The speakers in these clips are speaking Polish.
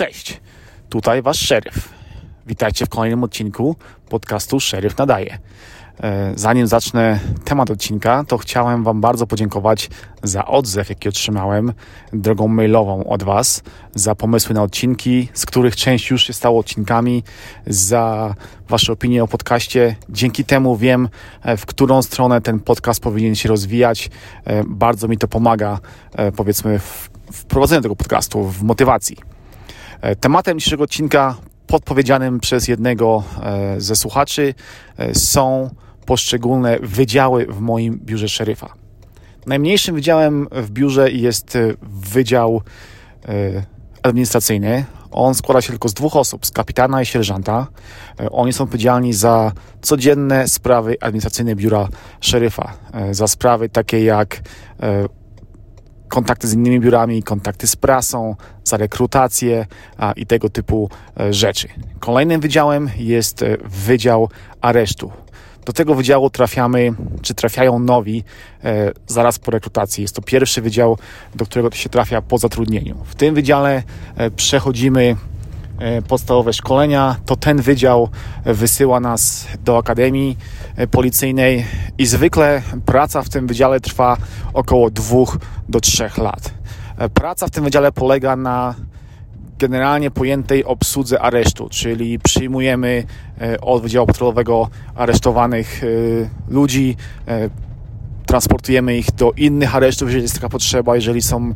Cześć, tutaj Wasz szeryf. Witajcie w kolejnym odcinku podcastu Szeryf Nadaje. E, zanim zacznę temat odcinka, to chciałem Wam bardzo podziękować za odzew, jaki otrzymałem drogą mailową od Was, za pomysły na odcinki, z których część już się stało odcinkami, za Wasze opinie o podcaście. Dzięki temu wiem, e, w którą stronę ten podcast powinien się rozwijać. E, bardzo mi to pomaga, powiedzmy, w wprowadzeniu tego podcastu, w motywacji. Tematem dzisiejszego odcinka podpowiedzianym przez jednego ze słuchaczy są poszczególne wydziały w moim biurze szeryfa. Najmniejszym wydziałem w biurze jest e, wydział e, administracyjny. On składa się tylko z dwóch osób, z kapitana i sierżanta. E, oni są odpowiedzialni za codzienne sprawy administracyjne biura szeryfa. Za sprawy takie jak kontakty z innymi biurami, kontakty z prasą, za rekrutację i tego typu rzeczy. Kolejnym wydziałem jest Wydział Aresztu. Do tego wydziału trafiamy, czy trafiają nowi e, zaraz po rekrutacji. Jest to pierwszy wydział, do którego się trafia po zatrudnieniu. W tym wydziale e, przechodzimy e, podstawowe szkolenia, to ten wydział wysyła nas do akademii e, policyjnej i zwykle praca w tym wydziale trwa około dwóch do trzech lat. E, praca w tym wydziale polega na generalnie pojętej obsłudze aresztu, czyli przyjmujemy e, od Wydziału Patrolowego aresztowanych e, ludzi, e, transportujemy ich do innych aresztów, jeżeli jest taka potrzeba, jeżeli są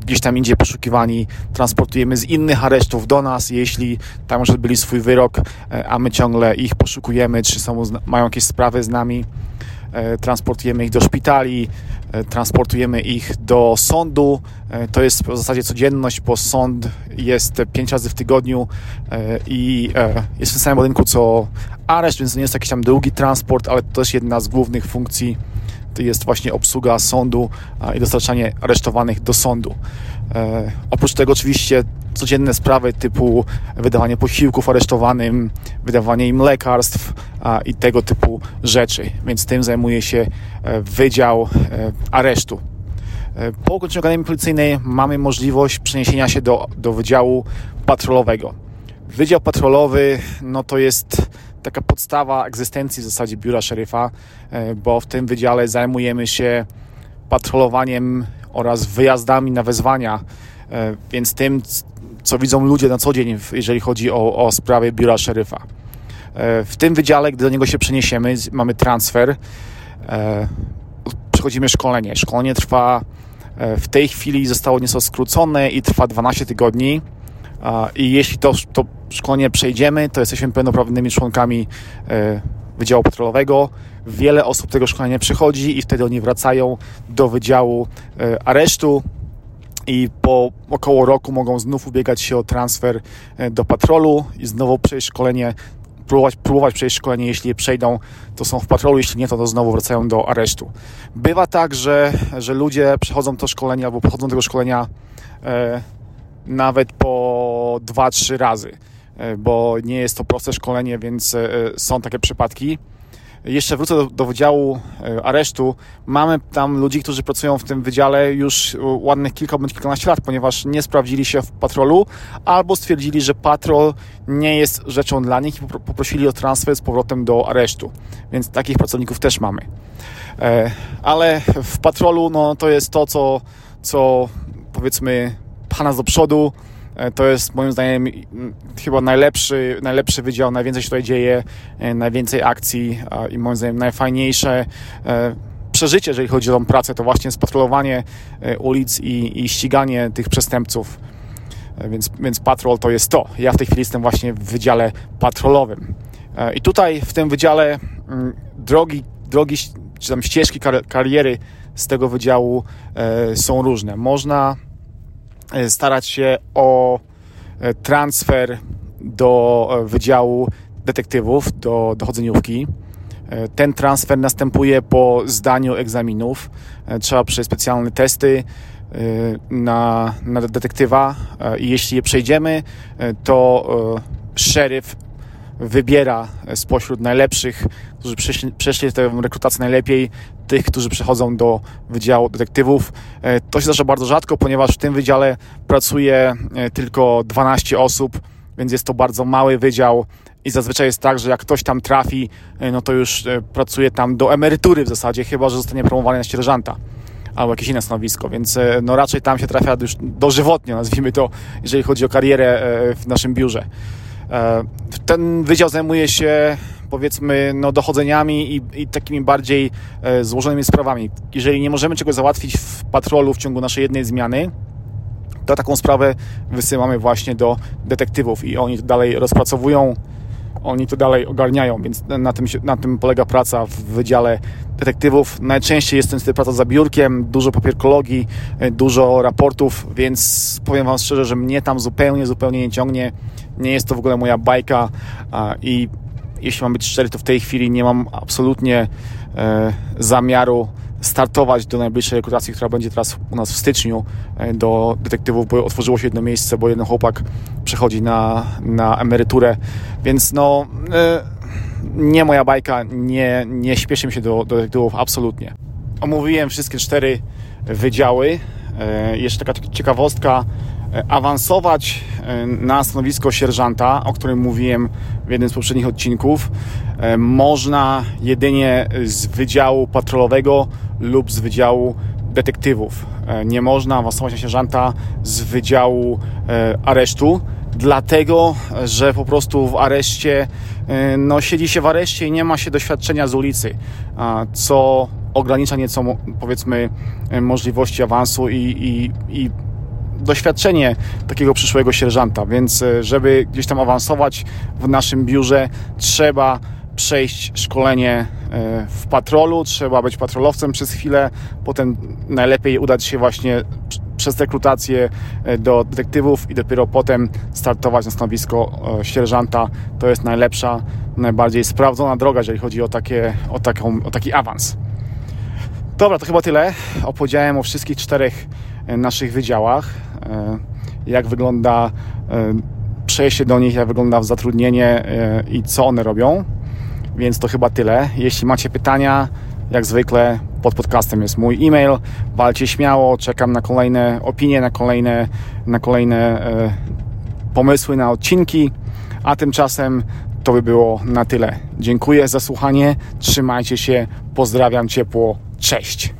gdzieś tam indziej poszukiwani, transportujemy z innych aresztów do nas, jeśli tam już odbyli swój wyrok, a my ciągle ich poszukujemy, czy są, mają jakieś sprawy z nami, transportujemy ich do szpitali, E, transportujemy ich do sądu. E, to jest w zasadzie codzienność, bo sąd jest pięć razy w tygodniu e, i jest w tym samym budynku co areszt, więc nie jest jakiś tam długi transport, ale to też jedna z głównych funkcji jest właśnie obsługa sądu i dostarczanie aresztowanych do sądu. Oprócz tego oczywiście codzienne sprawy typu wydawanie posiłków aresztowanym, wydawanie im lekarstw i tego typu rzeczy. Więc tym zajmuje się e, Wydział e, Aresztu. E, po ukończeniu Akademii Policyjnej mamy możliwość przeniesienia się do, do Wydziału Patrolowego. Wydział Patrolowy no to jest taka podstawa egzystencji w zasadzie biura szeryfa, bo w tym wydziale zajmujemy się patrolowaniem oraz wyjazdami na wezwania, więc tym, co widzą ludzie na co dzień, jeżeli chodzi o, o sprawy biura szeryfa. E, w tym wydziale, gdy do niego się przeniesiemy, mamy transfer, e, przechodzimy szkolenie. Szkolenie trwa e, w tej chwili zostało nieco skrócone i trwa 12 tygodni. I jeśli to, to szkolenie przejdziemy, to jesteśmy pełnoprawnymi członkami Wydziału Patrolowego. Wiele osób tego szkolenia przychodzi i wtedy oni wracają do Wydziału Aresztu, i po około roku mogą znów ubiegać się o transfer e, do patrolu i znowu przejść szkolenie, próbować, próbować przejść szkolenie, jeśli je przejdą, to są w patrolu, jeśli nie, to, to znowu wracają do aresztu. Bywa tak, że, że ludzie przechodzą to szkolenie albo pochodzą tego szkolenia e, nawet po 2-3 razy, e, bo nie jest to proste szkolenie, więc e, są takie przypadki jeszcze wrócę do, do wydziału e, aresztu. Mamy tam ludzi, którzy pracują w tym wydziale już ładnych kilka bądź kilkanaście lat, ponieważ nie sprawdzili się w patrolu albo stwierdzili, że patrol nie jest rzeczą dla nich i poprosili o transfer z powrotem do aresztu. Więc takich pracowników też mamy. Ale w patrolu no, to jest to, co, co powiedzmy pcha nas do przodu, E, to jest moim zdaniem chyba najlepszy, najlepszy wydział, najwięcej się tutaj dzieje, e, najwięcej akcji i moim zdaniem najfajniejsze e, przeżycie, jeżeli chodzi o tą pracę, to właśnie spatrolowanie ulic i, i ściganie tych przestępców. Więc, więc patrol to jest to. Ja w tej chwili jestem właśnie w wydziale patrolowym. I tutaj w tym wydziale drogi, drogi czy tam ścieżki kariery z tego wydziału są różne. Można starać się o e, transfer do e, Wydziału Detektywów, do dochodzeniówki. Ten transfer następuje po zdaniu egzaminów. Trzeba przejść specjalne testy na, na detektywa i jeśli je przejdziemy, to szeryf wybiera spośród najlepszych którzy przeszli, przeszli tę rekrutację najlepiej, tych, którzy przechodzą do Wydziału Detektywów. E, to się zdarza bardzo rzadko, ponieważ w tym wydziale pracuje e, tylko 12 osób, więc jest to bardzo mały wydział i zazwyczaj jest tak, że jak ktoś tam trafi, e, no to już pracuje tam do emerytury w zasadzie, chyba że zostanie promowany na sierżanta albo jakieś inne stanowisko, więc no raczej tam się trafia już dożywotnio, nazwijmy to, jeżeli chodzi o karierę w naszym biurze. Ten wydział zajmuje się powiedzmy no, dochodzeniami i, i takimi bardziej e, złożonymi sprawami. Jeżeli nie możemy czegoś załatwić w patrolu w ciągu naszej jednej zmiany, to taką sprawę wysyłamy właśnie do detektywów i oni dalej rozpracowują, oni to dalej ogarniają, więc na tym, na tym polega praca w Wydziale Detektywów. Najczęściej jest to praca za biurkiem, dużo papierkologii, e, dużo raportów, więc powiem Wam szczerze, że mnie tam zupełnie, zupełnie nie ciągnie. Nie jest to w ogóle moja bajka i jeśli mam być szczery, to w tej chwili nie mam absolutnie e, zamiaru startować do najbliższej rekrutacji, która będzie teraz u nas w styczniu e, do detektywów, bo otworzyło się jedno miejsce, bo jeden chłopak przechodzi na, na emeryturę, więc no e, nie moja bajka, nie, nie śpieszę się do, do detektywów absolutnie. Omówiłem wszystkie cztery wydziały. E, jeszcze taka ciekawostka, awansować e, na stanowisko sierżanta, o którym mówiłem w jednym z poprzednich odcinków, e, można jedynie z wydziału patrolowego lub z wydziału detektywów. Nie można awansować na sierżanta z wydziału aresztu, dlatego, że po prostu w areszcie, no siedzi się w areszcie i nie ma się doświadczenia z ulicy, co ogranicza nieco, powiedzmy, możliwości awansu i, i, i doświadczenie takiego przyszłego sierżanta, więc e, żeby gdzieś tam awansować w naszym biurze, trzeba przejść szkolenie e, w patrolu, trzeba być patrolowcem przez chwilę, potem najlepiej udać się właśnie przez rekrutację e, do detektywów i dopiero potem startować na stanowisko sierżanta. To jest najlepsza, najbardziej sprawdzona droga, jeżeli chodzi o, takie, o, taką, o taki awans. Dobra, to chyba tyle. Opowiedziałem o wszystkich czterech naszych wydziałach. E, jak wygląda e, przejście do nich, jak wygląda zatrudnienie e, i co one robią. Więc to chyba tyle. Jeśli macie pytania, jak zwykle pod podcastem jest mój e-mail. Walcie śmiało, czekam na kolejne opinie, na kolejne, na kolejne pomysły na odcinki. A tymczasem to by było na tyle. Dziękuję za słuchanie, trzymajcie się, pozdrawiam ciepło, cześć.